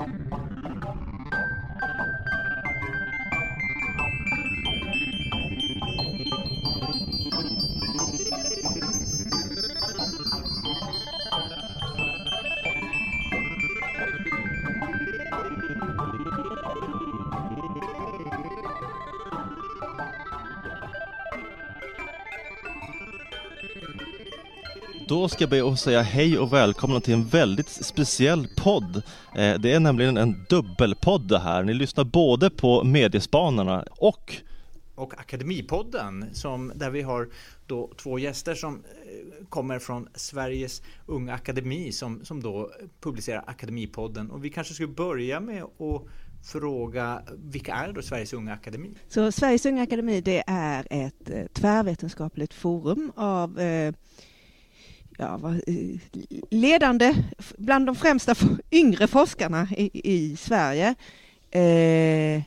Bum, bum, Då ska jag be att säga hej och välkomna till en väldigt speciell podd. Eh, det är nämligen en dubbelpodd det här. Ni lyssnar både på Mediespanarna och och Akademipodden som, där vi har då två gäster som eh, kommer från Sveriges Unga Akademi som, som då publicerar Akademipodden. Och vi kanske skulle börja med att fråga vilka är då Sveriges Unga Akademi? Så Sveriges Unga Akademi det är ett eh, tvärvetenskapligt forum av eh, ja, var eh, ledande, bland de främsta yngre forskarna i, i Sverige. Eh,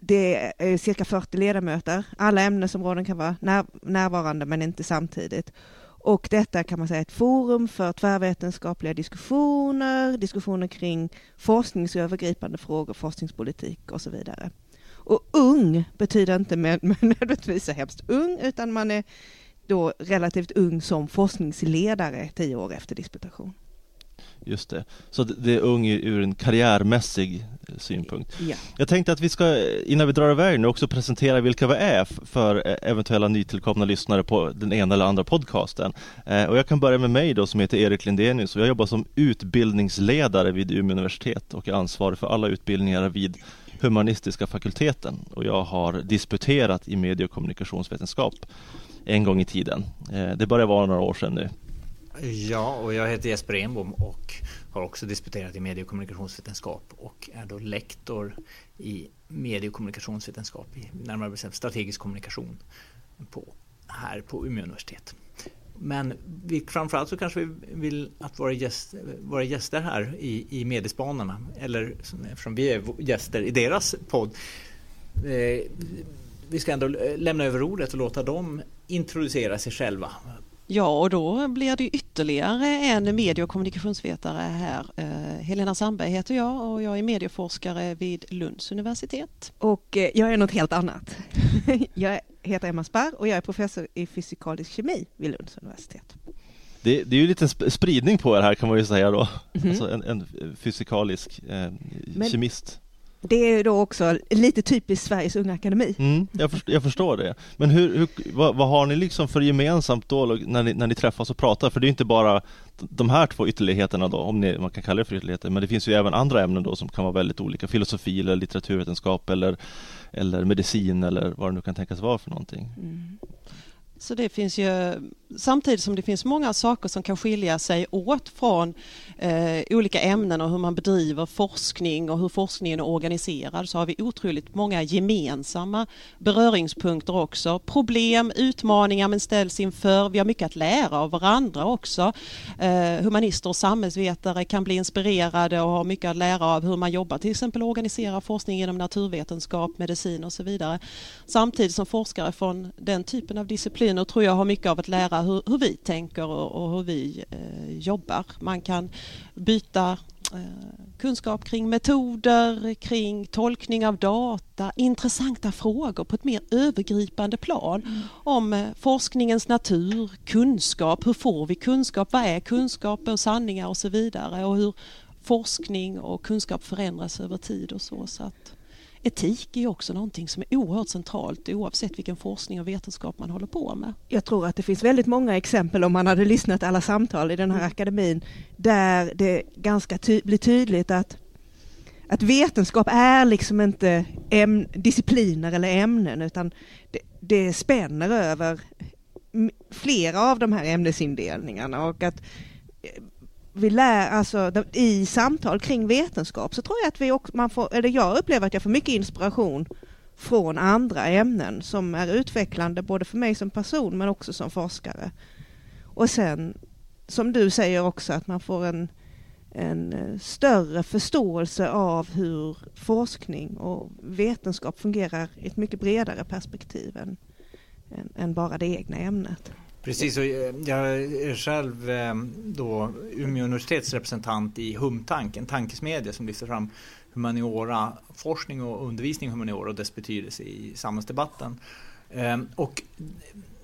det är cirka 40 ledamöter. Alla ämnesområden kan vara när, närvarande men inte samtidigt. Och detta kan man säga är ett forum för tvärvetenskapliga diskussioner, diskussioner kring forskningsövergripande frågor, forskningspolitik och så vidare. Och ung betyder inte nödvändigtvis så hemskt ung, utan man är då relativt ung som forskningsledare tio år efter disputation. Just det, så det är ung ur en karriärmässig eh, synpunkt. Ja. Jag tänkte att vi ska, innan vi drar iväg nu, också presentera vilka vi är för eh, eventuella nytillkomna lyssnare på den ena eller andra podcasten. Eh, och jag kan börja med mig då som heter Erik Lindenius och jag jobbar som utbildningsledare vid Umeå universitet och är ansvarig för alla utbildningar vid humanistiska fakulteten och jag har disputerat i medie och kommunikationsvetenskap en gång i tiden. Eh, det börjar vara några år sedan nu. Ja, och jag heter Jesper Enbom och har också disputerat i medie och kommunikationsvetenskap och är då lektor i medie och kommunikationsvetenskap, i närmare bestämt strategisk kommunikation på, här på Umeå universitet. Men vi, framförallt så kanske vi vill att våra, gäst, våra gäster här i, i Mediespanarna, eller eftersom vi är gäster i deras podd, eh, vi ska ändå eh, lämna över ordet och låta dem introducera sig själva. Ja, och då blir det ytterligare en medie och kommunikationsvetare här. Eh, Helena Sandberg heter jag och jag är medieforskare vid Lunds universitet. Och eh, jag är något helt annat. jag heter Emma Sparr och jag är professor i fysikalisk kemi vid Lunds universitet. Det, det är ju lite spridning på er här kan man ju säga då. Mm. Alltså en, en fysikalisk eh, Men, kemist. Det är då också lite typiskt Sveriges Unga Akademi. Mm, jag, förstår, jag, förstår det. Men hur, hur vad, vad, har ni liksom för gemensamt då när ni, när ni träffas och pratar? För det är inte bara de här två ytterligheterna då, om ni, man kan kalla det för ytterligheter, men det finns ju även andra ämnen då som kan vara väldigt olika. Filosofi eller litteraturvetenskap eller, eller medicin eller vad det nu kan tänkas vara för någonting. Mm. Så det finns ju, samtidigt som det finns många saker som kan skilja sig åt från eh, olika ämnen och hur man bedriver forskning och hur forskningen är organiserad så har vi otroligt många gemensamma beröringspunkter också. Problem, utmaningar man ställs inför. Vi har mycket att lära av varandra också. Eh, humanister och samhällsvetare kan bli inspirerade och ha mycket att lära av hur man jobbar till exempel organiserar forskning inom naturvetenskap, medicin och så vidare. Samtidigt som forskare från den typen av discipliner tror jag har mycket av att lära hur, hur vi tänker och, och hur vi eh, jobbar. Man kan byta eh, kunskap kring metoder, kring tolkning av data, intressanta frågor på ett mer övergripande plan mm. om eh, forskningens natur, kunskap, hur får vi kunskap, vad är kunskap och sanningar och så vidare och hur forskning och kunskap förändras över tid och så. så att etik är också någonting som är oerhört centralt oavsett vilken forskning och vetenskap man håller på med. Jag tror att det finns väldigt många exempel om man hade lyssnat alla samtal i den här mm. akademin där det ganska ty blir tydligt att att vetenskap är liksom inte discipliner eller ämnen utan det, det spänner över flera av de här ämnesindelningarna och att vi lär, alltså i samtal kring vetenskap så tror jag att vi också, man får, eller jag upplever att jag får mycket inspiration från andra ämnen som är utvecklande både för mig som person men också som forskare. Och sen, som du säger också, att man får en, en eh, större förståelse av hur forskning och vetenskap fungerar i ett mycket bredare perspektiv än, än, än bara det egna ämnet. Precis, och eh, jag är själv eh, då Umeå universitets representant i Humtank, en tankesmedja som lyfter fram humaniora, forskning och undervisning i humaniora och dess betydelse i samhällsdebatten. Ehm, och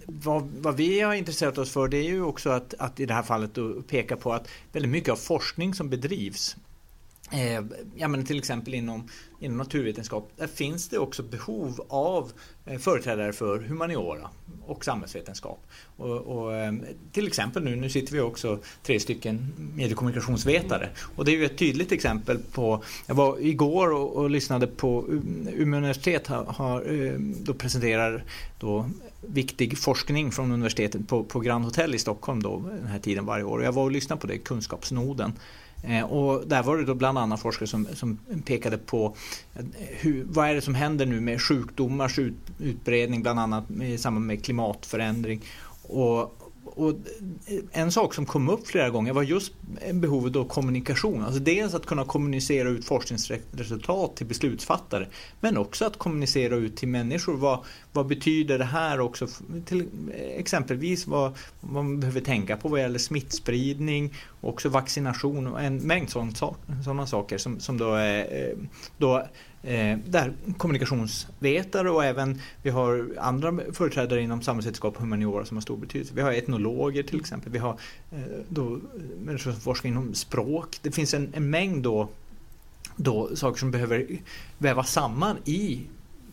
vad, vad, vi har intresserat oss för det är ju också att, att i det här fallet peka på att väldigt mycket av forskning som bedrivs Eh, ja, men till exempel inom, inom naturvetenskap, där finns det också behov av eh, företrädare för humaniora och samhällsvetenskap. Och, och, eh, till exempel nu, nu sitter vi också tre stycken mediekommunikationsvetare och det är ju ett tydligt exempel på, jag var igår och, och lyssnade på Umeå universitet har, har eh, då presenterar då viktig forskning från universitetet på, på Grand Hotel i Stockholm då, den här tiden varje år. Och jag var och lyssnade på det, Kunskapsnoden. Eh, och där var det då bland annat forskare som, som pekade på eh, hur, vad är det som händer nu med sjukdomars ut, utbredning bland annat i samband med klimatförändring. Och, och en sak som kom upp flera gånger var just behovet av kommunikation. Alltså dels att kunna kommunicera ut forskningsresultat till beslutsfattare men också att kommunicera ut till människor. Vad, vad betyder det här också? Till, exempelvis vad, vad man behöver tänka på vad gäller smittspridning, också vaccination och en mängd sådana saker som, som då, är, eh, då Eh, där kommunikationsvetare och även vi har andra företrädare inom samhällsvetenskap och humaniora som har stor betydelse. Vi har etnologer till exempel, vi har eh, då, människor som forskar inom språk. Det finns en, en mängd då, då saker som behöver vävas samman i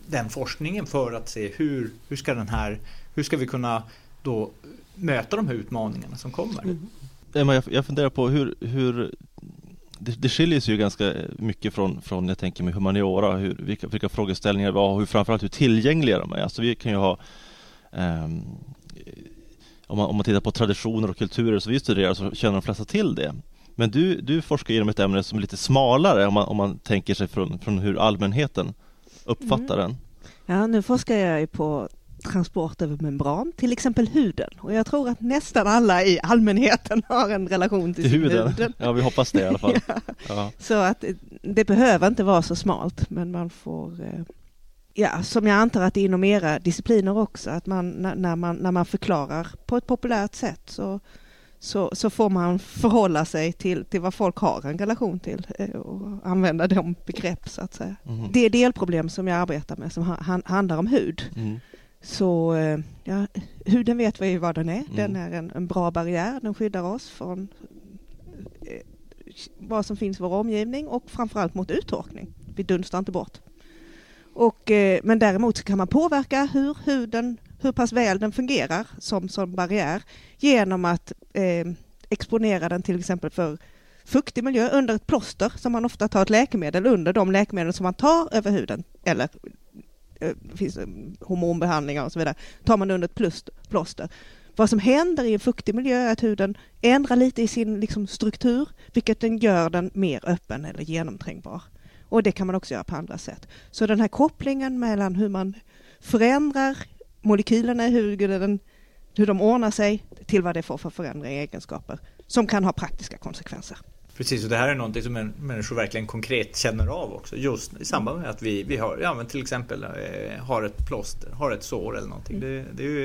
den forskningen för att se hur, hur ska den här, hur ska vi kunna då möta de här utmaningarna som kommer. Mm. Jag, jag funderar på hur, hur det, det skiljer sig ju ganska mycket från, från jag tänker med humaniora, hur, vilka, vilka frågeställningar vi har och hur, framförallt hur tillgängliga de är. Alltså vi kan ju ha um, om, man, om man tittar på traditioner och kulturer som vi studerar så känner de flesta till det. Men du, du forskar inom ett ämne som är lite smalare om man, om man tänker sig från, från hur allmänheten uppfattar mm. den. Ja, nu forskar jag ju på transport över membran, till exempel huden. Och jag tror att nästan alla i allmänheten har en relation till, till huden. huden. Ja, vi hoppas det i alla fall. ja. Ja. Så att det behöver inte vara så smalt, men man får eh, Ja, som jag antar att det är inom era discipliner också, att man när, man, när man förklarar på ett populärt sätt så, så, så får man förhålla sig till, till vad folk har en relation till eh, och använda de begrepp så att säga. Mm. Det delproblem som jag arbetar med som ha, handlar om hud. Mm. Så eh, ja, huden vet vi vad den är. Mm. Den är en, en, bra barriär. Den skyddar oss från eh, vad som finns i vår omgivning och framförallt mot uttorkning. Vi dunstar inte bort. Och, eh, men däremot kan man påverka hur huden, hur pass väl den fungerar som, som barriär genom att eh, exponera den till exempel för fuktig miljö under ett plåster som man ofta tar ett läkemedel under de läkemedel som man tar över huden eller Eh, finns eh, hormonbehandlingar och så vidare, tar man under ett plåster. Vad som händer i en fuktig miljö är att huden ändrar lite i sin liksom, struktur, vilket den gör den mer öppen eller genomträngbar. Och det kan man också göra på andra sätt. Så den här kopplingen mellan hur man förändrar molekylerna i huden, hur de ordnar sig, till vad det får för förändringar i egenskaper, som kan ha praktiska konsekvenser. Precis, och det här är någonting som människor verkligen konkret känner av också. Just i samband med att vi, vi har, ja, men till exempel eh, har ett plåster, har ett sår eller någonting. Mm. Det, det, är ju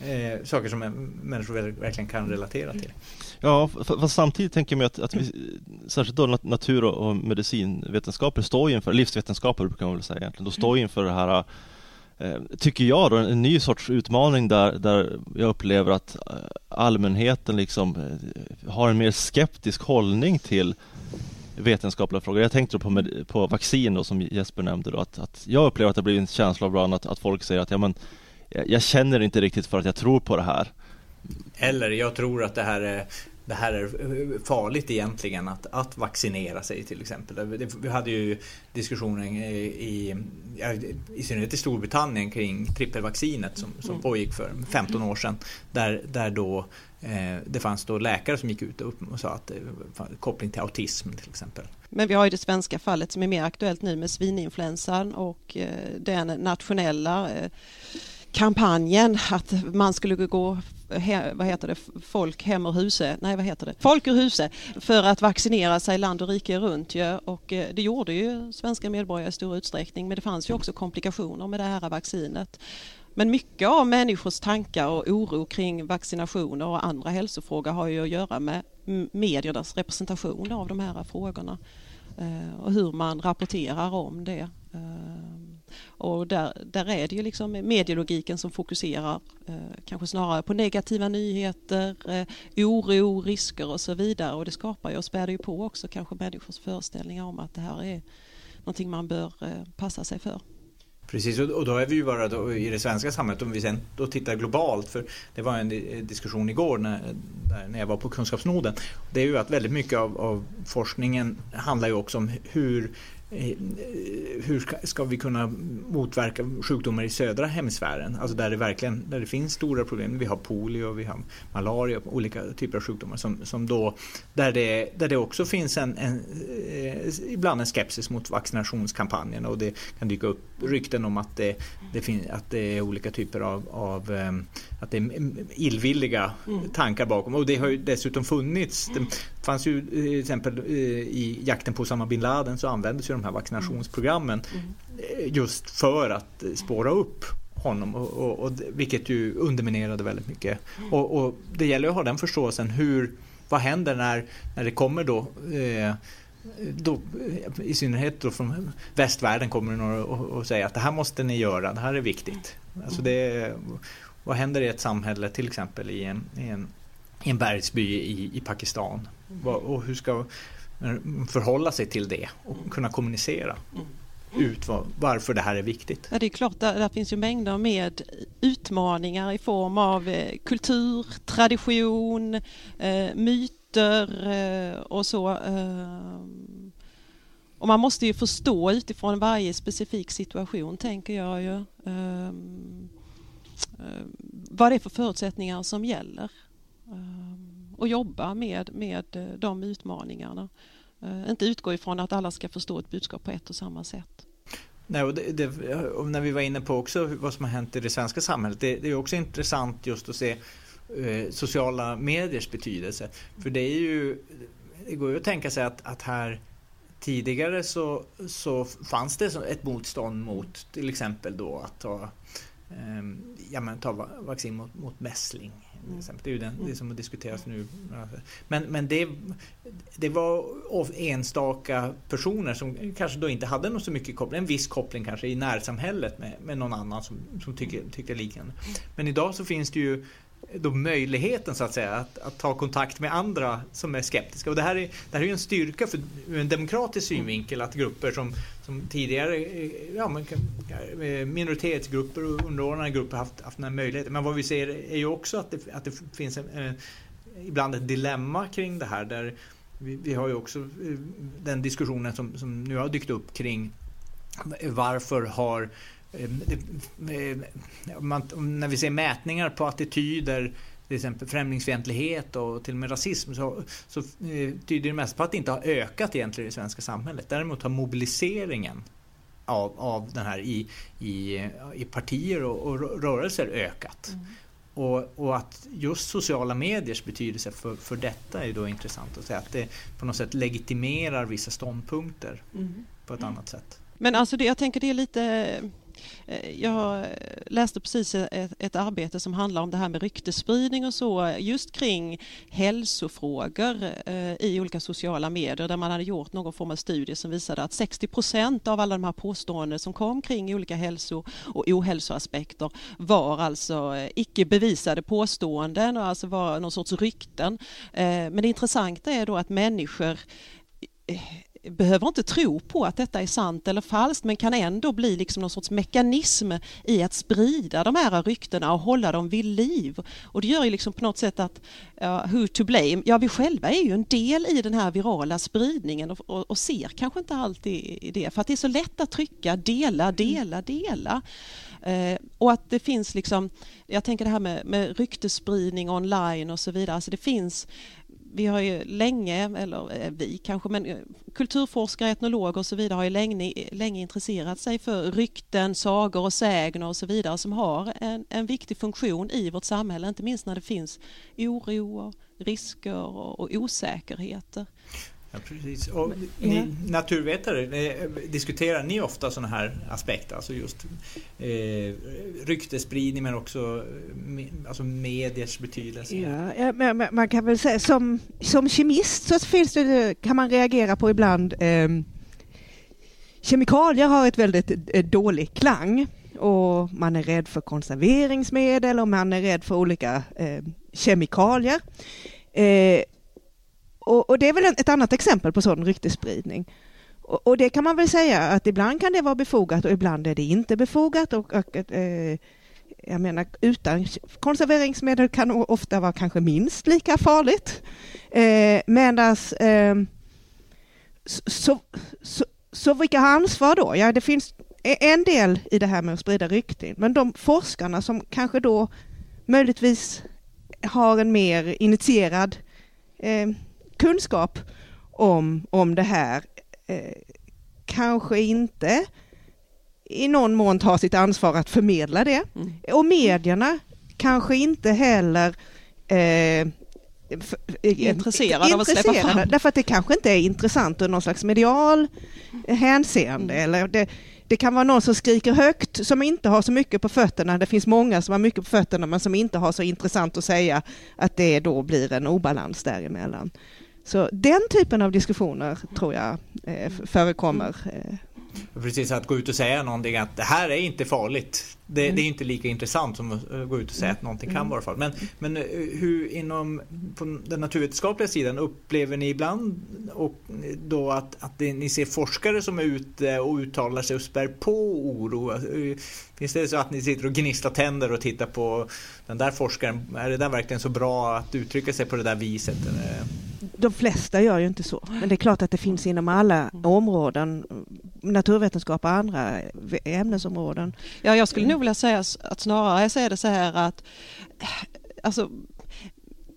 eh, saker som människor verkligen kan relatera till. Ja, fast samtidigt tänker jag mig att, att vi, särskilt då natur och medicinvetenskaper står inför, livsvetenskaper brukar man väl säga egentligen, då står inför det här Eh, tycker jag då, en ny sorts utmaning där, där jag upplever att eh, allmänheten liksom eh, har en mer skeptisk hållning till vetenskapliga frågor. Jag tänkte på, med, på vaccin då, som Jesper nämnde då, att, att jag upplever att det blir en känsla av bland att, att folk säger att ja, men, jag känner inte riktigt för att jag tror på det här. Eller jag tror att det här är det här är farligt egentligen att, att vaccinera sig till exempel. Vi hade ju diskussionen i, i synnerhet i Storbritannien kring trippelvaccinet som, som mm. pågick för 15 år sedan. Där, där då eh, det fanns då läkare som gick ut och, och sa att det fanns koppling till autism till exempel. Men vi har ju det svenska fallet som är mer aktuellt nu med svininfluensan och eh, den nationella eh, kampanjen att man skulle gå he, vad heter det, folk hem ur huse, nej vad heter det, folk ur huse för att vaccinera sig land och rike runt ja. och eh, det gjorde ju svenska medborgare i stor utsträckning men det fanns ju också komplikationer med det här vaccinet. Men mycket av människors tankar och oro kring vaccinationer och andra hälsofrågor har ju att göra med mediernas representation av de här frågorna eh, och hur man rapporterar om det. Eh. Och där, där är det ju liksom medielogiken som fokuserar eh, kanske snarare på negativa nyheter, eh, oro, risker och så vidare. Och det skapar ju och späder ju på också kanske människors föreställningar om att det här är någonting man bör eh, passa sig för. Precis, och då är vi ju bara då i det svenska samhället, om vi sen då tittar globalt, för det var en eh, diskussion igår när, när jag var på Kunskapsnoden. Det är ju att väldigt mycket av, av forskningen handlar ju också om hur Eh, hur ska vi kunna motverka sjukdomar i södra hemisfären? Alltså där det verkligen där det finns stora problem. Vi har polio, vi har malaria olika typer av sjukdomar som, som då, där, det, där det också finns en, en ibland en skepsis mot vaccinationskampanjerna och det kan dyka upp rykten om att det, det, fin, att det är olika typer av, av eh, att det är illvilliga mm. tankar bakom och det har ju dessutom funnits. Det fanns ju till exempel i jakten på Osama bin Laden så användes ju de här vaccinationsprogrammen mm. mm. just för att spåra upp honom och, och, och, vilket ju underminerade väldigt mycket. Mm. Och, och, det gäller att ha den förståelsen hur, vad händer när, när det kommer då eh, då, i synnerhet då från västvärlden kommer det några och, och säger att det här måste ni göra, det här är viktigt. Alltså det, vad händer i ett samhälle, till exempel i en, i en, i en bergsby i, i Pakistan? Och hur ska förhålla sig till det och kunna kommunicera ut var, varför det här är viktigt. Ja, det är klart, där, där, finns ju mängder med utmaningar i form av eh, kultur, tradition, eh, myter eh, och så. Eh, och man måste ju förstå utifrån varje specifik situation, tänker jag ju, eh, eh, vad det är för förutsättningar som gäller och jobba med, med de utmaningarna. Inte utgå ifrån att alla ska förstå ett budskap på ett och samma sätt. Nej, och, det, det, och när vi var inne på också vad som har hänt i det svenska samhället. Det, det är också intressant just att se eh, sociala mediers betydelse. För det är ju, det går ju att tänka sig att, att här tidigare så, så fanns det ett motstånd mot till exempel då att ta, eh, ja, men, ta vaccin mot, mot mässling det är ju den, det som diskuteras nu. Men, men det, det var enstaka personer som kanske då inte hade något så mycket koppling, en viss koppling kanske i närsamhället med, med någon annan som, som tycker, tycker liknande. Men idag så finns det ju då möjligheten så att säga att, att, ta kontakt med andra som är skeptiska. Och det här är, det här är en styrka för ur en demokratisk synvinkel att grupper som, som tidigare eh, ja, men, eh, minoritetsgrupper och underordnade grupper haft, haft den här möjligheten. Men vad vi ser är ju också att det, att det finns en, eh, ibland ett dilemma kring det här. där vi, vi, har ju också eh, den diskussionen som, som nu har dykt upp kring varför har Eh, man, när vi ser mätningar på attityder till exempel främlingsfientlighet och till och med rasism så, så eh, tyder det mest på att det inte har ökat egentligen i det svenska samhället. Däremot har mobiliseringen av, av den här i, i, i partier och, och rörelser ökat. Mm. Och, och, att just sociala mediers betydelse för, för detta är då intressant att säga att det på något sätt legitimerar vissa ståndpunkter mm. på ett mm. annat sätt. Men alltså det, jag tänker det är lite Eh, Eh, jag läste precis ett, ett, arbete som handlar om det här med ryktesspridning och så just kring hälsofrågor eh, i olika sociala medier där man hade gjort någon form av studie som visade att 60 procent av alla de här påståenden som kom kring olika hälso och ohälsoaspekter var alltså eh, icke bevisade påståenden och alltså var någon sorts rykten. Eh, men det intressanta är då att människor behöver inte tro på att detta är sant eller falskt men kan ändå bli liksom någon sorts mekanism i att sprida de här ryktena och hålla dem vid liv. Och det gör ju liksom på något sätt att uh, who to blame? Ja, vi själva är ju en del i den här virala spridningen och, och, och ser kanske inte alltid det för att det är så lätt att trycka dela, dela, dela. Uh, och att det finns liksom, jag tänker det här med, med ryktesspridning online och så vidare, alltså det finns vi har ju länge, eller eh, vi kanske, men eh, kulturforskare, etnologer och så vidare har ju länge, länge intresserat sig för rykten, sagor och sägner och så vidare som har en, en viktig funktion i vårt samhälle, inte minst när det finns oro, risker och, och osäkerheter. Ja, precis. Och ni naturvetare, eh, diskuterar ni ofta sådana här aspekter? Alltså just eh, ryktesspridning men också eh, alltså mediers betydelse? Ja, men man kan väl säga som, som kemist så finns det, eh, kan man reagera på ibland eh, Kemikalier har ett väldigt eh, dålig klang och man är rädd för konserveringsmedel och man är rädd för olika eh, kemikalier. Eh, och, och det är väl ett annat exempel på sådan ryktesspridning. Och, och det kan man väl säga att ibland kan det vara befogat och ibland är det inte befogat. Och, och, eh, jag menar, utan konserveringsmedel kan ofta vara kanske minst lika farligt. Eh, Medan eh, så, så, så vilka har ansvar då? Ja, det finns e-, en del i det här med att sprida rykten, men de forskarna som kanske då möjligtvis har en mer initierad eh, kunskap om, om det här eh, kanske inte i någon mån tar sitt ansvar att förmedla det. Mm. Och medierna kanske inte heller eh, eh, Intresserade av att släppa fram. Därför att det kanske inte är intressant ur någon slags medial hänseende. Mm. Eller det, det kan vara någon som skriker högt som inte har så mycket på fötterna. Det finns många som har mycket på fötterna men som inte har så intressant att säga att det då blir en obalans däremellan. Så den typen av diskussioner tror jag eh, förekommer. Eh, Precis, att gå ut och säga någonting att det här är inte farligt. Det, det är inte lika intressant som att eh, gå ut och säga att någonting kan vara farligt. Men, men eh, hur inom på den naturvetenskapliga sidan upplever ni ibland och då att, att det, ni ser forskare som är ute och uttalar sig och spär på oro? Alltså, eh, Finns det så att ni sitter och gnisslar tänder och tittar på den där forskaren? Är det där verkligen så bra att uttrycka sig på det där viset? Eller? De flesta gör ju inte så, men det är klart att det finns inom alla områden, naturvetenskap och andra ämnesområden. Ja, jag skulle nog vilja säga att snarare så är det så här att alltså,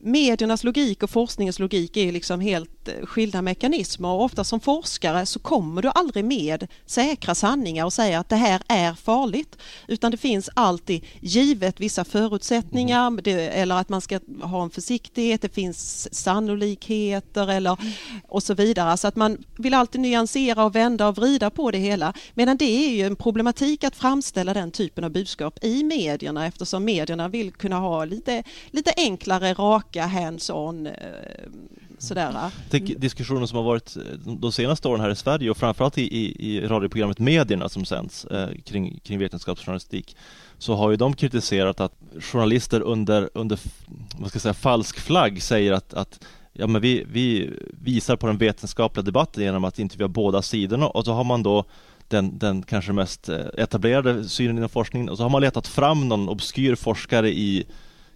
mediernas logik och forskningens logik är liksom helt skilda mekanismer. Och ofta som forskare så kommer du aldrig med säkra sanningar och säger att det här är farligt. Utan det finns alltid givet vissa förutsättningar det, eller att man ska ha en försiktighet, det finns sannolikheter eller och så vidare. Så att man vill alltid nyansera och vända och vrida på det hela. Medan det är ju en problematik att framställa den typen av budskap i medierna eftersom medierna vill kunna ha lite, lite enklare, raka, hands-on sådär. Tänk diskussioner som har varit eh, de senaste åren här i Sverige och framförallt i, i, i radioprogrammet Medierna som sänds eh, kring, kring vetenskapsjournalistik så har ju de kritiserat att journalister under, under vad ska jag säga, falsk flagg säger att, att ja, men vi, vi visar på den vetenskapliga debatten genom att intervjua båda sidorna och så har man då den, den kanske mest eh, etablerade synen inom forskningen och så har man letat fram någon obskyr forskare i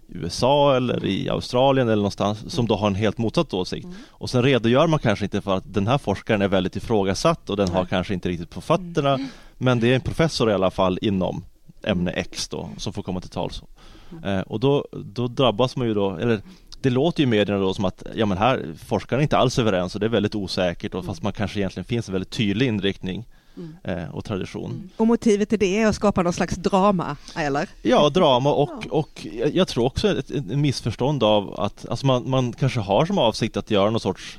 USA eller i Australien eller någonstans som då har en helt motsatt åsikt. Och sen redogör man kanske inte för att den här forskaren är väldigt ifrågasatt och den har kanske inte riktigt på fötterna men det är en professor i alla fall inom ämne X då som får komma till tals. Eh, och då, då drabbas man ju då, eller det låter ju i medierna då som att ja men här forskarna är inte alls överens och det är väldigt osäkert och fast man kanske egentligen finns en väldigt tydlig inriktning eh, och tradition. Och motivet till det är att skapa någon slags drama, eller? Ja, drama och, och jag- tror också ett, ett missförstånd av att alltså man, man kanske har som avsikt att göra någon sorts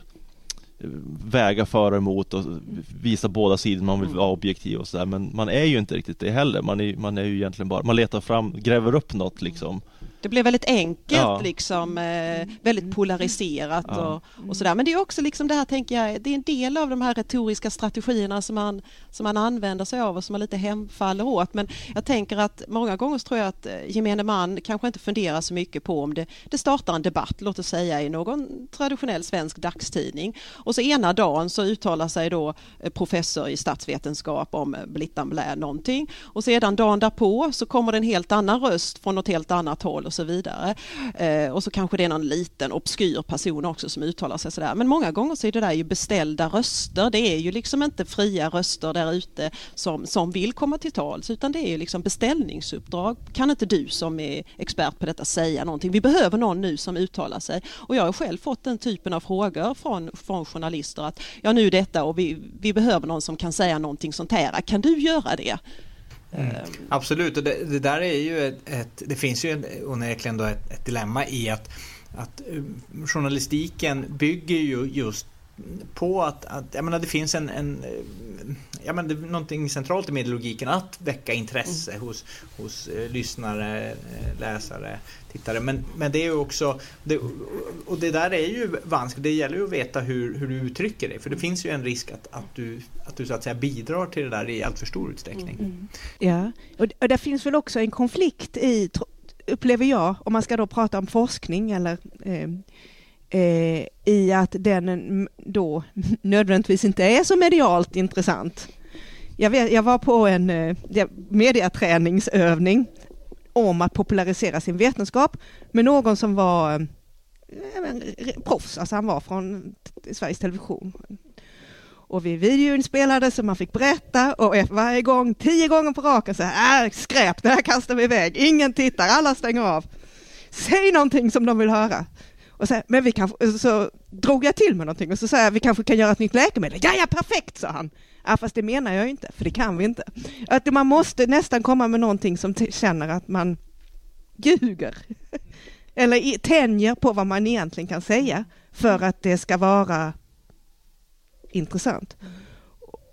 eh, väga för och emot och visa båda sidor, man vill vara objektiv och sådär. Men man är ju inte riktigt det heller, man är, man är ju egentligen bara, man letar fram, gräver upp något liksom Det blev väldigt enkelt, Ja. liksom, eh, väldigt polariserat Ja. och, och sådär. Men det är också liksom det här, tänker jag, det är en del av de här retoriska strategierna som man, som man använder sig av och som man lite hemfaller åt. Men jag tänker att många gånger tror jag att eh, gemene man kanske inte funderar så mycket på om det, det startar en debatt, låt oss säga i någon traditionell svensk dagstidning. Och så ena dagen så uttalar sig då eh, professor i statsvetenskap om eh, Blittan Blä någonting och sedan dagen därpå så kommer det en helt annan röst från något helt annat håll och så vidare. Eh, och så kanske det är någon liten obskyr person också som uttalar sig sådär. Men många gånger så är det där ju beställda röster. Det är ju liksom inte fria röster där ute som, som vill komma till tals utan det är ju liksom beställningsuppdrag. Kan inte du som är expert på detta säga någonting? Vi behöver någon nu som uttalar sig. Och jag har själv fått den typen av frågor från, från journalister att ja nu detta och vi, vi behöver någon som kan säga någonting sånt här. Kan du göra det? Mm. Absolut, och det, det där är ju ett, ett det finns ju en- onekligen då ett, ett dilemma i att, att eh, journalistiken bygger ju just på att, att jag menar, det finns en, en ja, men det är någonting centralt i medielogiken att väcka intresse mm. hos, hos eh, lyssnare, eh, läsare, tittare. Men, men det är ju också, det, och det där är ju vanskligt, det gäller ju att veta hur, hur du uttrycker dig. För det finns ju en risk att, att, du, att du så att säga bidrar till det där i allt för stor utsträckning. Mm. Ja, och, och det finns väl också en konflikt i, upplever jag, om man ska då prata om forskning eller eh, eh, i att den då nödvändigtvis inte är så medialt intressant. Jag, vet, jag var på en eh, mediaträningsövning om att popularisera sin vetenskap med någon som var eh, proffs, alltså han var från Sveriges Television. Och vi videoinspelade så man fick berätta och varje gång, tio gånger på raken så här, äh, skräp, det här kastar vi iväg, ingen tittar, alla stänger av. Säg någonting som de vill höra. Och så, men vi kan, så drog jag till med någonting och så sa jag vi kanske kan göra ett nytt läkemedel. Ja, ja, perfekt, sa han. Ja, fast det menar jag inte, för det kan vi inte. Att man måste nästan komma med någonting som känner att man ljuger. Eller tänjer på vad man egentligen kan säga för att det ska vara intressant.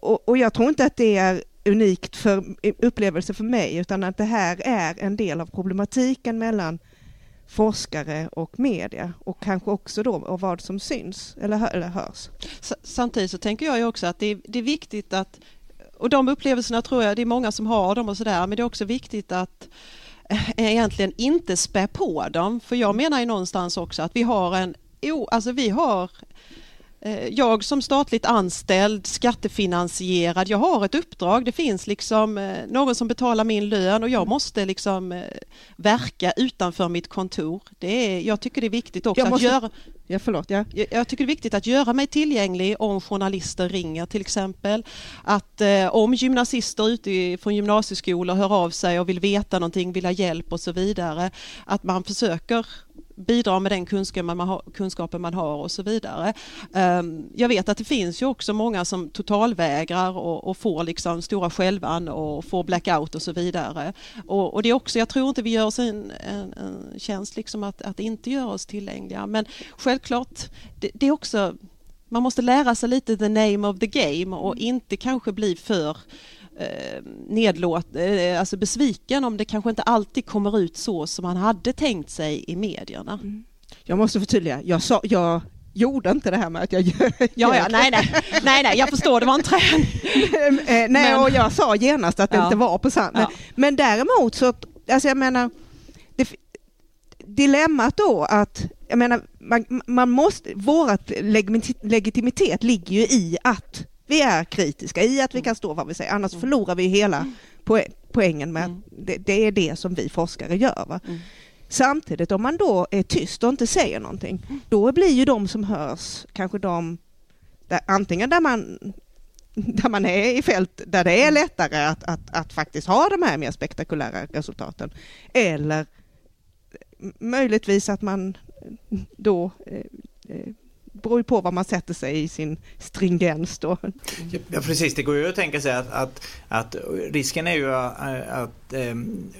Och, och jag tror inte att det är unikt för upplevelse för mig, utan att det här är en del av problematiken mellan forskare och media och kanske också då och vad som syns eller, eller hörs. Samtidigt så tänker jag ju också att det är, det är viktigt att och de upplevelserna tror jag det är många som har dem och sådär men det är också viktigt att eh, egentligen inte spä på dem för jag menar ju någonstans också att vi har en Jo, alltså vi har jag som statligt anställd, skattefinansierad, jag har ett uppdrag. Det finns liksom eh, någon som betalar min lön och jag måste liksom eh, verka utanför mitt kontor. Det är, jag tycker det är viktigt också måste... att göra Ja, förlåt, ja. Jag tycker det är viktigt att göra mig tillgänglig om journalister ringer till exempel. Att eh, om gymnasister ute från gymnasieskolor hör av sig och vill veta någonting, vill ha hjälp och så vidare. Att man försöker bidrar med den kunskapen man har, kunskapen man har och så vidare. Ehm, jag vet att det finns ju också många som totalvägrar och, och får liksom stora skälvan och får blackout och så vidare. Och, och, det är också, jag tror inte vi gör oss en, en, en tjänst liksom att, att inte göra oss tillgängliga men självklart, det, det är också man måste lära sig lite the name of the game och inte kanske bli för eh, nedlåt, eh, alltså besviken om det kanske inte alltid kommer ut så som man hade tänkt sig i medierna. Mm. Jag måste förtydliga, jag, sa, jag gjorde inte det här med att jag gör. Ja, ja, nej, nej, nej, nej, jag förstår, det var en träning. Eh, nej, och jag sa genast att det ja. inte var på sant. Men, ja. men däremot så, alltså jag menar, det, dilemmat då att, jag menar, man, man måste, vårat legitimitet ligger ju i att vi är kritiska i att vi kan stå vad vi säger, annars mm. förlorar vi hela poängen med mm. att det, det, är det som vi forskare gör. Va? Mm. Samtidigt om man då är tyst och inte säger någonting, då blir ju de som hörs kanske de, där, antingen där man, där man är i fält där det är lättare att, att, att faktiskt ha de här mer spektakulära resultaten, eller möjligtvis att man då eh, eh, beror ju på vad man sätter sig i sin stringens då. Ja precis, det går ju att tänka sig att, att, att risken är ju att, att eh,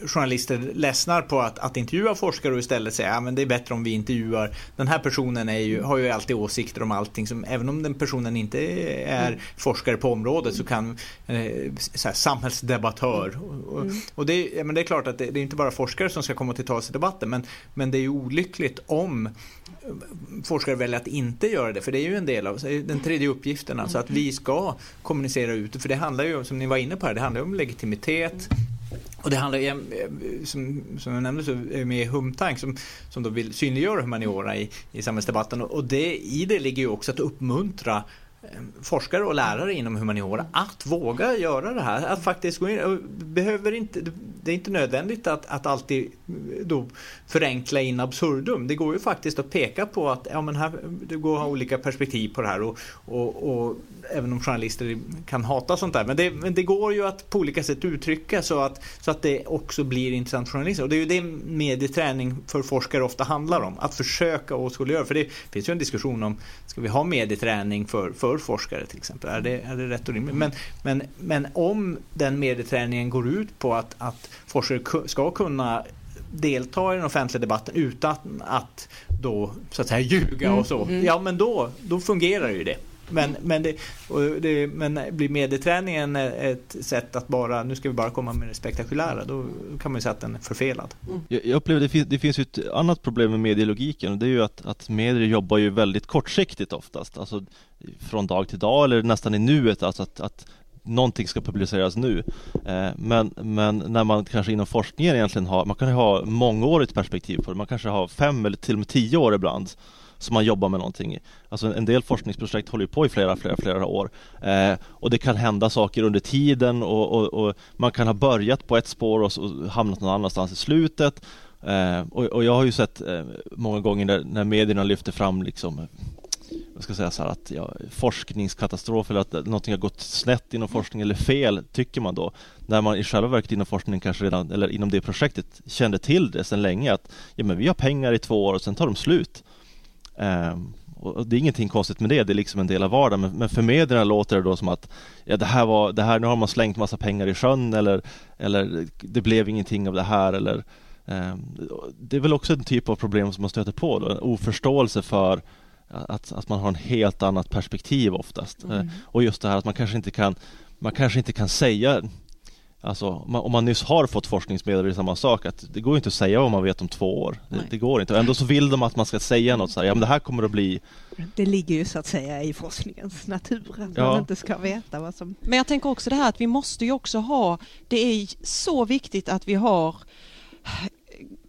journalister ledsnar på att, att intervjua forskare och istället säga att ja, det är bättre om vi intervjuar den här personen är ju, har ju alltid åsikter om allting som även om den personen inte är mm. forskare på området så kan eh, så här, samhällsdebattör och, mm. och det, ja, men det är klart att det, det, är inte bara forskare som ska komma till tals i debatten men, men det är ju olyckligt om forskare väljer att inte göra det, för det är ju en del av den tredje uppgiften, alltså att vi ska kommunicera ut, för det handlar ju, som ni var inne på här, det handlar om legitimitet, och det handlar ju, som, som jag nämnde så med Humtank som, som då vill synliggöra humaniora i, i samhällsdebatten. Och det, i det ligger ju också att uppmuntra Eh, forskare och lärare inom humaniora att våga göra det här. Att faktiskt gå in, behöver inte, det är inte nödvändigt att, att alltid eh, då förenkla in absurdum. Det går ju faktiskt att peka på att ja, men här, det går att ha olika perspektiv på det här och, och, och även om journalister kan hata sånt där. Men det, men det, går ju att på olika sätt uttrycka så att, så att det också blir intressant journalism. Och det är ju det medieträning för forskare ofta handlar om. Att försöka åskådliggöra. För det finns ju en diskussion om, ska vi ha medieträning för, för forskare till exempel? Är det, är det rätt och rimligt? Men, men, men om den medieträningen går ut på att, att forskare ska kunna delta i den offentliga debatten utan att då så att säga ljuga och så. Mm, mm. Ja men då, då fungerar ju det. Men, men, det, det, men blir medieträningen ett sätt att bara, nu ska vi bara komma med det spektakulära, då kan man ju säga att den är förfelad. Mm. Jag, jag upplever det finns, det finns ett annat problem med medielogiken och det är ju att, att medier jobbar ju väldigt kortsiktigt oftast, alltså från dag till dag eller nästan i nuet, alltså att, att någonting ska publiceras nu. Eh, men, men när man kanske inom forskningen egentligen har, man kan ha mångårigt perspektiv på det, man kanske har fem eller till och med tio år ibland som man jobbar med någonting. Alltså en del forskningsprojekt håller på i flera, flera, flera år eh, och det kan hända saker under tiden och, och, och, man kan ha börjat på ett spår och, och hamnat någon annanstans i slutet. Eh, och, och, jag har ju sett eh, många gånger när, när medierna lyfter fram liksom jag ska säga så här att ja, forskningskatastrof eller att någonting har gått snett inom forskning eller fel tycker man då när man i själva verket inom forskningen kanske redan eller inom det projektet kände till det sedan länge att ja, men vi har pengar i två år och sen tar de slut. Um, och det är ingenting konstigt med det, det är liksom en del av vardagen. Men, men för medierna låter det då som att ja, det här var, det här, nu har man slängt massa pengar i sjön eller, eller det blev ingenting av det här eller um, Det är väl också en typ av problem som man stöter på då, en oförståelse för att, att man har en helt annat perspektiv oftast. Mm. Uh, och just det här att man kanske inte kan man kanske inte kan säga Alltså om man nyss har fått forskningsmedel är det samma sak att det går inte att säga vad man vet om två år. Det, det, går inte. Och ändå så vill de att man ska säga något så här, ja men det här kommer att bli Det ligger ju så att säga i forskningens natur att ja. man inte ska veta vad som Men jag tänker också det här att vi måste ju också ha, det är så viktigt att vi har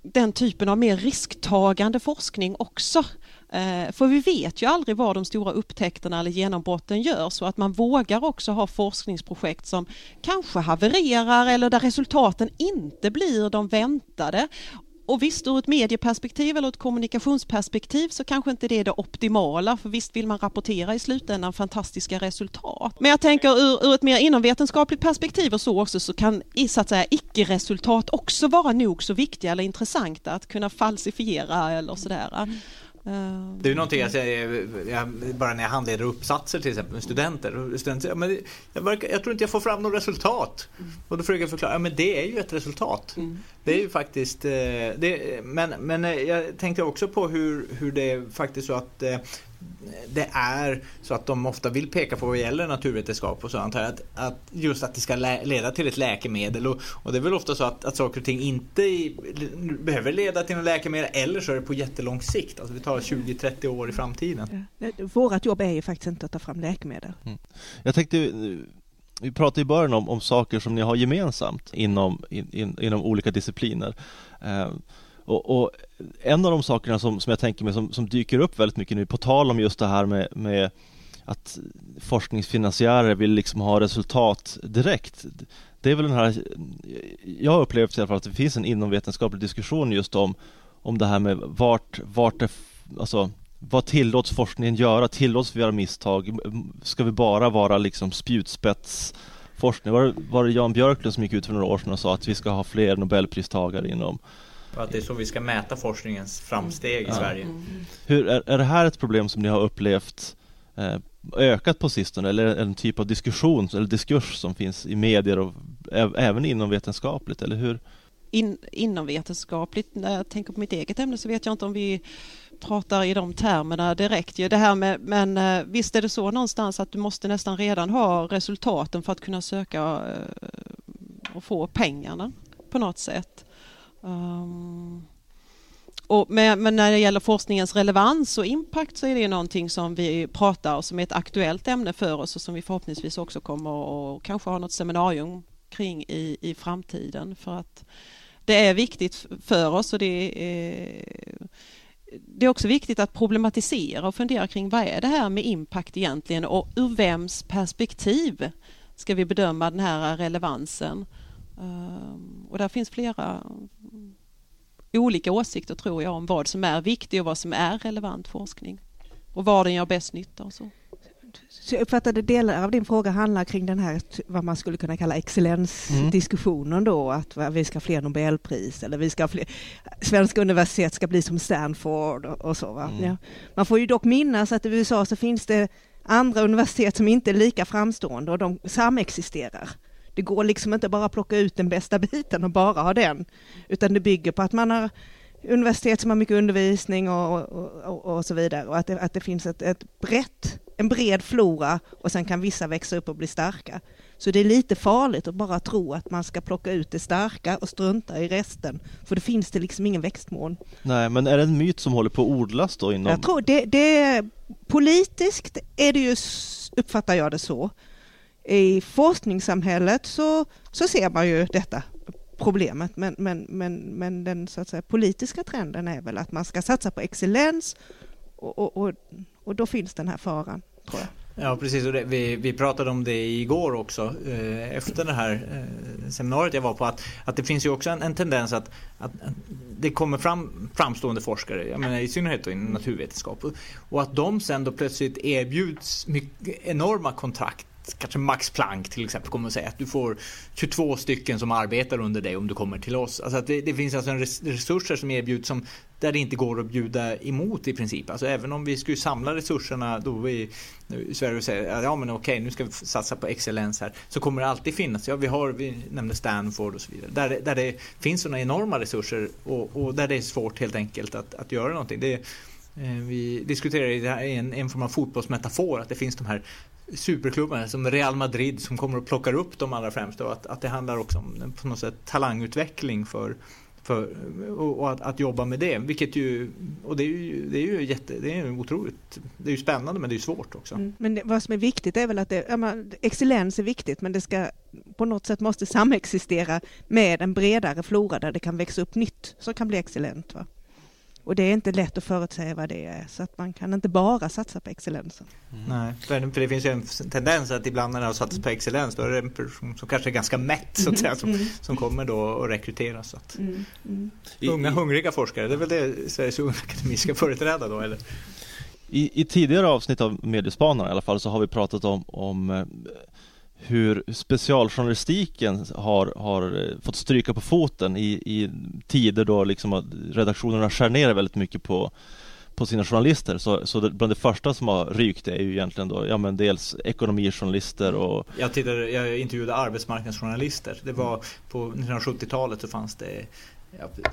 den typen av mer risktagande forskning också. Eh, för vi vet ju aldrig var de stora upptäckterna eller genombrotten gör så att man vågar också ha forskningsprojekt som kanske havererar eller där resultaten inte blir de väntade. Och visst, ur ett medieperspektiv eller ett kommunikationsperspektiv så kanske inte det är det optimala, för visst vill man rapportera i slutändan fantastiska resultat. Men jag tänker ur, ur ett mer inomvetenskapligt perspektiv och så också så kan så att säga icke-resultat också vara nog så viktiga eller intressanta att kunna falsifiera eller sådär. Mm. Eh, det är någonting jag säger, jag, bara när jag handleder uppsatser till exempel med studenter. studenter säger, men jag, verkar, jag tror inte jag får fram något resultat. Mm. Och då försöker jag förklara, ja, men det är ju ett resultat. Mm. Det är ju faktiskt, eh, det, men, men eh, jag tänkte också på hur, hur det är faktiskt så att det är så att de ofta vill peka på vad gäller naturvetenskap och sånt här att, att just att det ska leda till ett läkemedel och, och det är väl ofta så att, att saker och ting inte i, behöver leda till något läkemedel eller så är det på jättelång sikt. Alltså vi tar 20-30 år i framtiden. Ja. Vårat jobb är ju faktiskt inte att ta fram läkemedel. Mm. Jag tänkte vi pratade i början om, om saker som ni har gemensamt inom, in, in, inom olika discipliner. Eh, och, och, en av de sakerna som, som jag tänker mig som, som, dyker upp väldigt mycket nu på tal om just det här med, med att forskningsfinansiärer vill liksom ha resultat direkt. Det är väl den här, jag har upplevt i alla fall att det finns en inomvetenskaplig diskussion just om, om det här med vart, vart det, alltså vad tillåts forskningen göra? Tillåts vi göra misstag? Ska vi bara vara liksom spjutspetsforskning? Var, var det Jan Björklund som gick ut för några år sedan och sa att vi ska ha fler nobelpristagare inom och att det är så vi ska mäta forskningens framsteg i ja. Sverige. Mm. Hur, är, är det här ett problem som ni har upplevt eh, ökat på sistone eller en typ av diskussion eller diskurs som finns i medier och även inom vetenskapligt eller hur? In, inom vetenskapligt, när jag tänker på mitt eget ämne så vet jag inte om vi pratar i de termerna direkt. Det här med, men eh, visst är det så någonstans att du måste nästan redan ha resultaten för att kunna söka eh, och få pengarna på något sätt. Um, och med, men när det gäller forskningens relevans och impact så är det någonting som vi pratar och som är ett aktuellt ämne för oss och som vi förhoppningsvis också kommer att kanske ha något seminarium kring i, i framtiden för att det är viktigt för oss och det är, det är också viktigt att problematisera och fundera kring vad är det här med impact egentligen och ur vems perspektiv ska vi bedöma den här relevansen. Ehm, och där finns flera olika åsikter tror jag om vad som är viktigt och vad som är relevant forskning och var den gör bäst nytta och så. Så jag uppfattade delar av din fråga handlar kring den här vad man skulle kunna kalla excellensdiskussionen mm. då, att vi ska ha fler Nobelpris eller vi ska ha fler, svenska universitet ska bli som Stanford och, och så. Va? Mm. Ja. Man får ju dock minnas att i USA så finns det andra universitet som inte är lika framstående och de samexisterar. Det går liksom inte bara att plocka ut den bästa biten och bara ha den, utan det bygger på att man har universitet som har mycket undervisning och, och, och, och så vidare och att det, att det finns ett, ett brett en bred flora och sen kan vissa växa upp och bli starka. Så det är lite farligt att bara tro att man ska plocka ut det starka och strunta i resten. För då finns det liksom ingen växtmån. Nej, men är det en myt som håller på att odlas då inom... Jag tror det, det politiskt är det ju, uppfattar jag det så. I forskningssamhället så, så ser man ju detta problemet, men, men, men, men den så att säga, politiska trenden är väl att man ska satsa på excellens och, och, och, och då finns den här faran, tror jag. Ja precis, och det, vi, vi pratade om det igår också eh, efter det här eh, seminariet jag var på att, att det finns ju också en, en tendens att, att, att, det kommer fram framstående forskare, jag menar, i synnerhet inom naturvetenskap och, och att de sen då plötsligt erbjuds mycket, enorma kontrakt kanske Max Planck till exempel kommer att säga att du får 22 stycken som arbetar under dig om du kommer till oss. Alltså att det, det finns alltså resurser som erbjuds som där det inte går att bjuda emot i princip. Alltså även om vi skulle samla resurserna då vi i Sverige och säga ja men okej nu ska vi satsa på excellens här så kommer det alltid finnas, ja vi har, vi nämnde Stanford och så vidare, där, där det finns sådana enorma resurser och, och, där det är svårt helt enkelt att, att göra någonting. Det, eh, vi diskuterar i en, en form av fotbollsmetafor att det finns de här superklubbar som Real Madrid som kommer och plockar upp de allra främsta och att, att det handlar också om på något sätt talangutveckling för, för, och att, att, jobba med det. Vilket ju, och det är ju, det är ju jätte, det är ju otroligt, det är ju spännande men det är ju svårt också. Mm, men det, vad som är viktigt är väl att det, ja, excellens är viktigt men det ska på något sätt måste samexistera med en bredare flora där det kan växa upp nytt som kan bli excellent. Va? Och det är inte lätt att förutsäga vad det är, så att man kan inte bara satsa på excellensen. Mm. Nej, för det finns ju en tendens att ibland när det har satsats på excellens, då är det en person som kanske är ganska mätt, så att säga, som, mm. som kommer då att rekryteras. Så att. Mm. Mm. Unga, hungriga forskare, det är väl det Sveriges Unga Akademi ska företräda då, eller? I, I, tidigare avsnitt av Mediespanarna i alla fall så har vi pratat om, om eh, hur specialjournalistiken har, har eh, fått stryka på foten i, i tider då liksom redaktionerna skär ner väldigt mycket på på sina journalister. Så, så det, bland det första som har rykt är ju egentligen då, ja men dels ekonomijournalister och... Jag, tittade, jag intervjuade arbetsmarknadsjournalister. Det var på 1970-talet så fanns det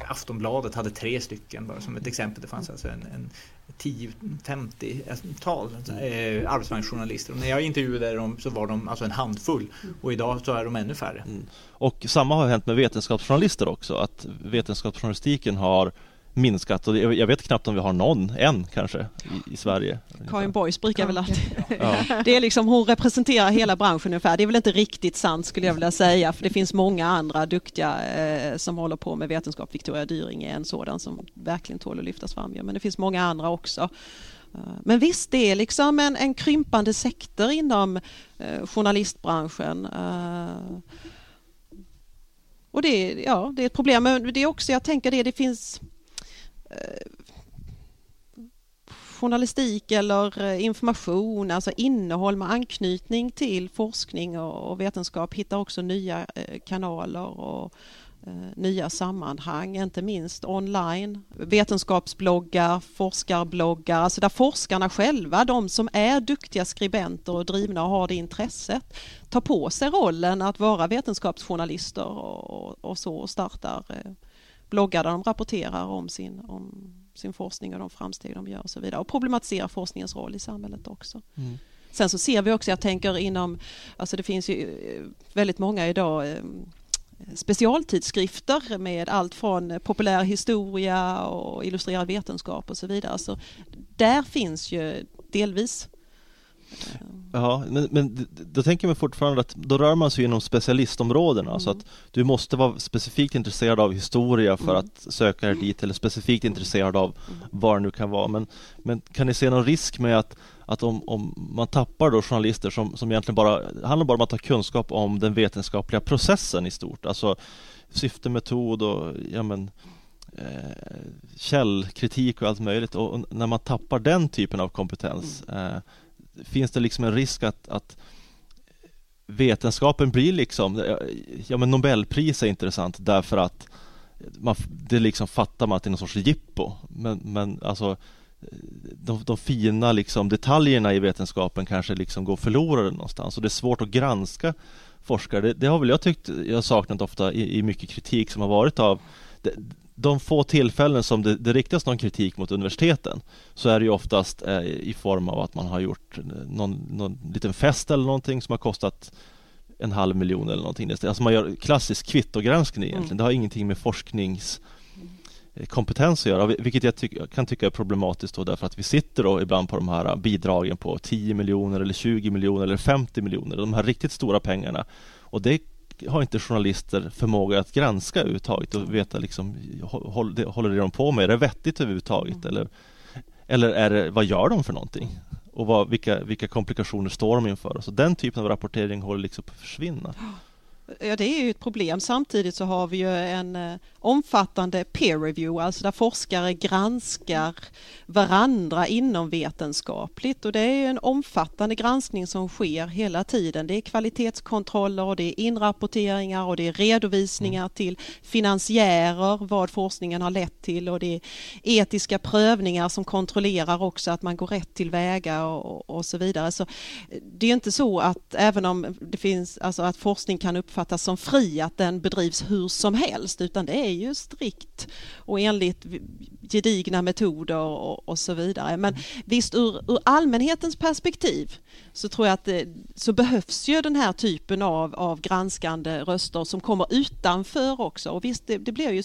Aftonbladet hade tre stycken bara som ett exempel. Det fanns alltså en, en 10-50-tal eh, arbetsmarknadsjournalister. Och när jag intervjuade dem så var de alltså en handfull och idag så är de ännu färre. Mm. Och samma har hänt med vetenskapsjournalister också, att vetenskapsjournalistiken har minskat och jag vet knappt om vi har någon än kanske i, i Sverige. Karin Boys brukar väl alltid... Ja. Det är liksom, hon representerar hela branschen ungefär. Det är väl inte riktigt sant skulle jag vilja säga för det finns många andra duktiga eh, som håller på med vetenskap. Victoria Dyring är en sådan som verkligen tål att lyftas fram. Men det finns många andra också. Eh, men visst, det är liksom en, en krympande sektor inom eh, journalistbranschen. Eh, och det är, ja, det är ett problem. Men det är också, jag tänker det, det finns Eh, journalistik eller eh, information, alltså innehåll med anknytning till forskning och vetenskap hittar också nya eh, kanaler och nya sammanhang, inte minst online. Vetenskapsbloggar, forskarbloggar, alltså där forskarna själva, de som är duktiga skribenter och drivna och har det intresset, tar på sig rollen att vara vetenskapsjournalister och, och så och startar bloggar där de rapporterar om sin, om sin forskning och de framsteg de gör och så vidare och problematiserar forskningens roll i samhället också. Mm. Sen så ser vi också, jag tänker inom, alltså det finns ju eh, väldigt många idag eh, specialtidskrifter med allt från populär historia och illustrerad vetenskap och så vidare. Så där finns ju delvis Ja, men, men då tänker man fortfarande att då rör man sig inom specialistområdena mm. så att du måste vara specifikt intresserad av historia för mm. att söka dig dit eller specifikt intresserad av mm. vad det nu kan vara. Men, men kan ni se någon risk med att, att om, om man tappar då journalister som, som egentligen bara handlar bara om att ha kunskap om den vetenskapliga processen i stort, alltså syfte, metod och ja men eh, källkritik och allt möjligt och, och, när man tappar den typen av kompetens eh, finns det liksom en risk att, att vetenskapen blir liksom, ja men Nobelpris är intressant därför att man, det liksom fattar man att det är någon sorts jippo men, men alltså de, de fina liksom detaljerna i vetenskapen kanske liksom går förlorade någonstans och det är svårt att granska forskare. Det, det har väl jag tyckt jag saknat ofta i, i mycket kritik som har varit av de få tillfällen som det, det riktas någon kritik mot universiteten så är det ju oftast eh, i form av att man har gjort någon, någon liten fest eller någonting som har kostat en halv miljon eller någonting. Alltså man gör klassisk kvittogranskning egentligen. Mm. Det har ingenting med forskningskompetens att göra, vilket jag ty kan tycka är problematiskt då därför att vi sitter då ibland på de här bidragen på 10 miljoner eller 20 miljoner eller 50 miljoner, de här riktigt stora pengarna. Och det har inte journalister förmåga att granska överhuvudtaget och veta liksom håller det de på med? Är det vettigt överhuvudtaget? Mm. Eller, eller är det, vad gör de för någonting? Och vad, vilka, vilka komplikationer står de inför? Så den typen av rapportering håller liksom på att försvinna. Ja, det är ju ett problem. Samtidigt så har vi ju en eh, omfattande peer review, alltså där forskare granskar varandra inom vetenskapligt och det är en omfattande granskning som sker hela tiden. Det är kvalitetskontroller och det är inrapporteringar och det är redovisningar mm. till finansiärer vad forskningen har lett till och det är etiska prövningar som kontrollerar också att man går rätt tillväga och, och så vidare. Så det är inte så att även om det finns, alltså att forskning kan uppfattas som fri, att den bedrivs hur som helst, utan det är ju strikt och enligt gedigna metoder och, och så vidare. Men mm. visst, ur, ur, allmänhetens perspektiv så tror jag att det, så behövs ju den här typen av, av granskande röster som kommer utanför också. Och visst, det, det blir ju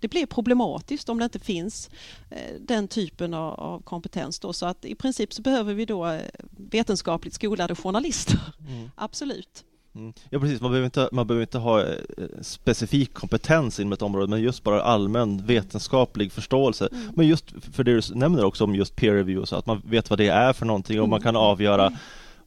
det blir problematiskt om det inte finns eh, den typen av, av, kompetens. Då. Så att i princip så behöver vi då eh, vetenskapligt skolade journalister. Mm. Absolut. Mm. Ja precis, man behöver, inte, man behöver inte ha eh, specifik kompetens inom ett område men just bara allmän vetenskaplig förståelse. Mm. Men just för det du nämner också om just peer review, så att man vet vad det är för någonting och mm. man kan avgöra mm.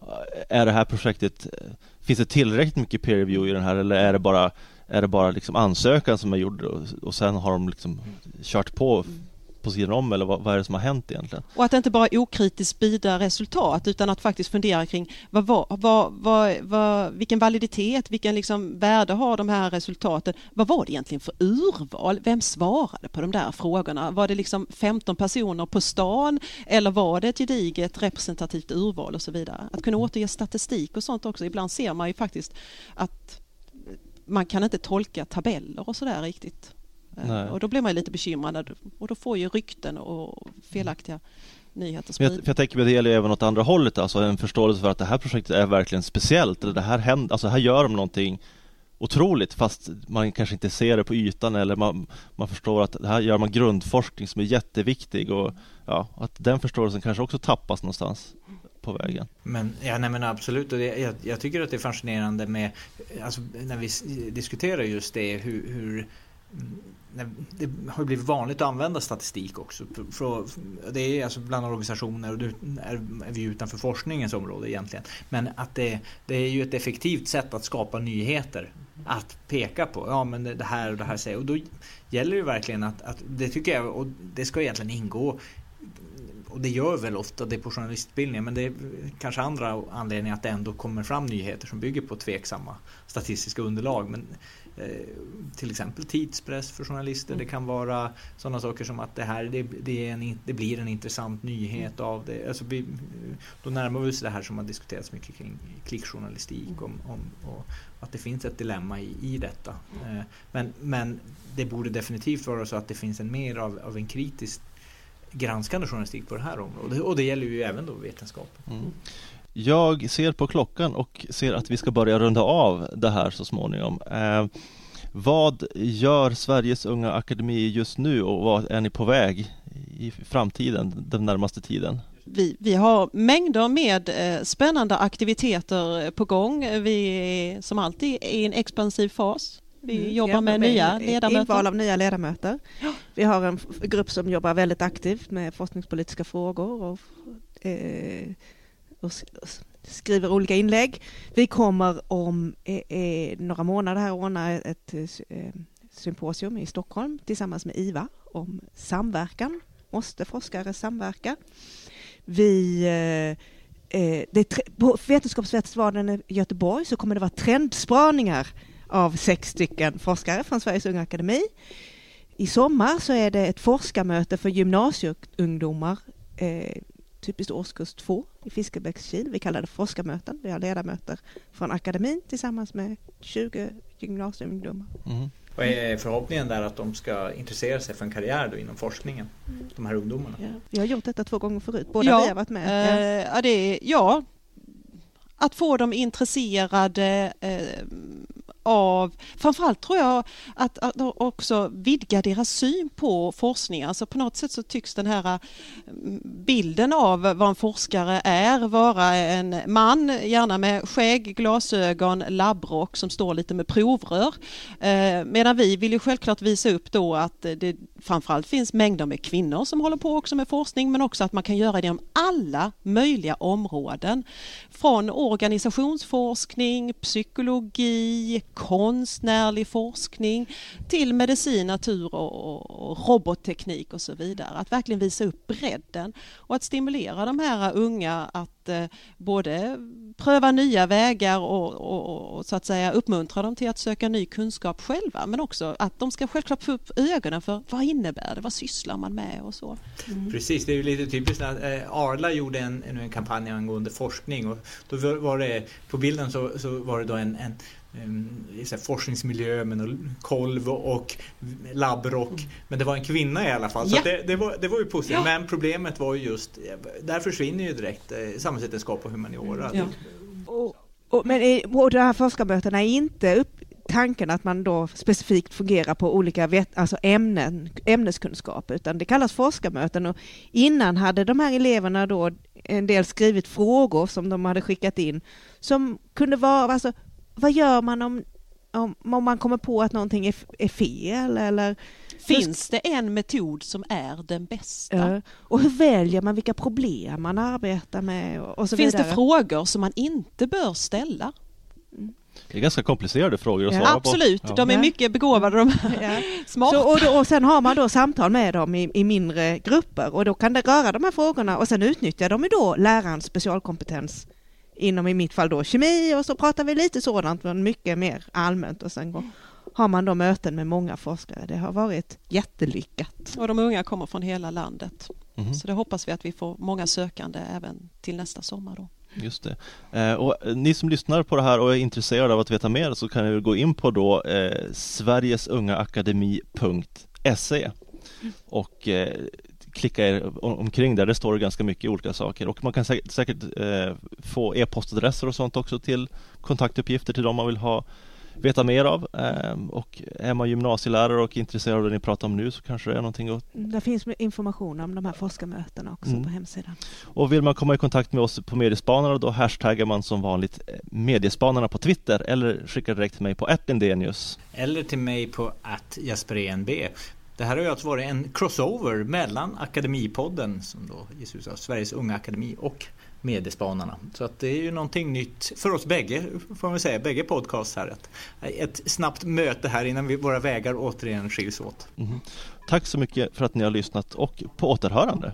eh, Är det här projektet, eh, finns det tillräckligt mycket peer review i den här eller är det bara är det bara liksom ansökan som är gjord och, och sen har de liksom kört på mm på sidan om eller vad, vad, är det som har hänt egentligen? Och att inte bara okritiskt bida resultat utan att faktiskt fundera kring vad, vad, vad, vad, vilken validitet, vilken liksom värde har de här resultaten? Vad var det egentligen för urval? Vem svarade på de där frågorna? Var det liksom 15 personer på stan eller var det ett gediget representativt urval och så vidare? Att kunna återge statistik och sånt också. Ibland ser man ju faktiskt att man kan inte tolka tabeller och sådär riktigt. Nej. Och då blir man lite bekymrad och då får ju rykten och felaktiga nyheter spridning. För jag tänker att det gäller även åt andra hållet, alltså en förståelse för att det här projektet är verkligen speciellt, eller det här händer, alltså här gör de någonting otroligt fast man kanske inte ser det på ytan eller man, man förstår att här gör man grundforskning som är jätteviktig och ja, att den förståelsen kanske också tappas någonstans på vägen. Men, ja, nej, men absolut, och det, jag, jag, tycker att det är fascinerande med, alltså, när vi diskuterar just det, hur, hur det har blivit vanligt att använda statistik också. Det är alltså bland organisationer och är vi utanför forskningens område egentligen. Men att det, det är ju ett effektivt sätt att skapa nyheter. Att peka på, ja men det här och det här säger. Och då gäller det verkligen att, att det tycker jag, och det ska egentligen ingå och det gör väl ofta det på journalistutbildningen men det är kanske andra anledningar att det ändå kommer fram nyheter som bygger på tveksamma statistiska underlag. Men till exempel tidspress för journalister. Mm. Det kan vara sådana saker som att det här det, det, en, det blir en intressant nyhet mm. av det. Alltså, vi, då närmar vi oss det här som har diskuterats mycket kring klickjournalistik mm. om, om, att det finns ett dilemma i, i detta. Mm. Eh, men, men det borde definitivt vara så att det finns en mer av, av en kritisk granskande journalistik på det här området och det gäller ju även då vetenskapen. Jag ser på klockan och ser att vi ska börja runda av det här så småningom. Eh, vad gör Sveriges Unga Akademi just nu och vad är ni på väg i framtiden, den närmaste tiden? Vi, vi har mängder med eh, spännande aktiviteter på gång. Vi är som alltid i en expansiv fas. Vi mm, jobbar med, med nya ledamöter. Inval av nya ledamöter. Vi har en grupp som jobbar väldigt aktivt med forskningspolitiska frågor och eh, och skriver olika inlägg. Vi kommer om eh, eh några månader här ordna ett eh, eh, symposium i Stockholm tillsammans med IVA om samverkan. Måste forskare samverka? Vi eh, det, på Vetenskapsfestivalen i Göteborg så kommer det vara trendspaningar av sex stycken forskare från Sveriges Unga Akademi. I sommar så är det ett forskarmöte för gymnasieungdomar typiskt årskurs två i Fiskebäckskil. Vi kallar det forskarmöten. Vi har ledamöter från akademin tillsammans med 20 gymnasieungdomar. Mm. Och är förhoppningen där att de ska intressera sig för en karriär då inom forskningen, de här ungdomarna? Ja. Vi har gjort detta två gånger förut, båda Ja, vi har varit med. Eh, ja, det är, ja, att få dem intresserade eh, av, framförallt tror jag att, att också vidga deras syn på forskning. Alltså på något sätt så tycks den här mm, bilden av vad en forskare är vara en man, gärna med skägg, glasögon, labbrock som står lite med provrör. Eh, medan vi vill ju självklart visa upp då att det framförallt finns mängder med kvinnor som håller på också med forskning men också att man kan göra det inom alla möjliga områden. Från organisationsforskning, psykologi, konstnärlig forskning till medicin, natur och, robotteknik och så vidare. Att verkligen visa upp bredden och att stimulera de här unga att eh, både pröva nya vägar och, och, och, så att säga uppmuntra dem till att söka ny kunskap själva men också att de ska självklart få upp ögonen för vad innebär det, vad sysslar man med och så. Mm. Precis, det är ju lite typiskt att eh, Arla gjorde en, en kampanj angående forskning och då var det på bilden så, så var det då en, en så forskningsmiljö med kolv och labbrock. Mm. Men det var en kvinna i alla fall. Så ja. det, det, var, det var ju positivt. Ja. Men problemet var ju just, där försvinner ju direkt eh, samhällsvetenskap och humaniora. Ja. Och, och, men på de här forskarmötena är inte upp, tanken att man då specifikt fungerar på olika vet, alltså ämnen, ämneskunskap, utan det kallas forskarmöten. Och innan hade de här eleverna då en del skrivit frågor som de hade skickat in, som kunde vara, alltså vad gör man om, om, om man kommer på att någonting är, är fel eller Finns det en metod som är den bästa? Ja. Och hur väljer man vilka problem man arbetar med? Och så Finns vidare? det frågor som man inte bör ställa? Det är ganska komplicerade frågor att ja. svara Absolut, på. de är mycket begåvade de ja. Smarta. Så, och, då, och sen har man då samtal med dem i, i, mindre grupper och då kan det röra de här frågorna och sen utnyttjar de ju då lärarens specialkompetens inom i mitt fall då kemi och så pratar vi lite sådant men mycket mer allmänt och sen går, har man då möten med många forskare. Det har varit jättelyckat. Och de unga kommer från hela landet. Mm. Så det hoppas vi att vi får många sökande även till nästa sommar då. Just det. Eh, och eh, ni som lyssnar på det här och är intresserade av att veta mer så kan ni gå in på då eh, sverigesungaakademi.se och eh, klicka er omkring där, det står ganska mycket olika saker och man kan säkert, säkert eh, få e-postadresser och sånt också till kontaktuppgifter till dem man vill ha veta mer av eh, och är man gymnasielärare och intresserad av det ni pratar om nu så kanske det är någonting att... Mm, det finns information om de här forskarmötena också mm. på hemsidan. Och vill man komma i kontakt med oss på Mediespanarna då hashtaggar man som vanligt eh, Mediespanarna på Twitter eller skickar direkt till mig på @lindenius. Eller till mig på @jasperenb. Det här har ju alltså varit en crossover mellan Akademipodden som då ges ut av Sveriges Unga Akademi och Mediespanarna. Så att det är ju någonting nytt för oss bägge, får man säga, bägge podcasts här. Ett, ett snabbt möte här innan vi, våra vägar återigen skiljs åt. Mm. Tack så mycket för att ni har lyssnat och på återhörande.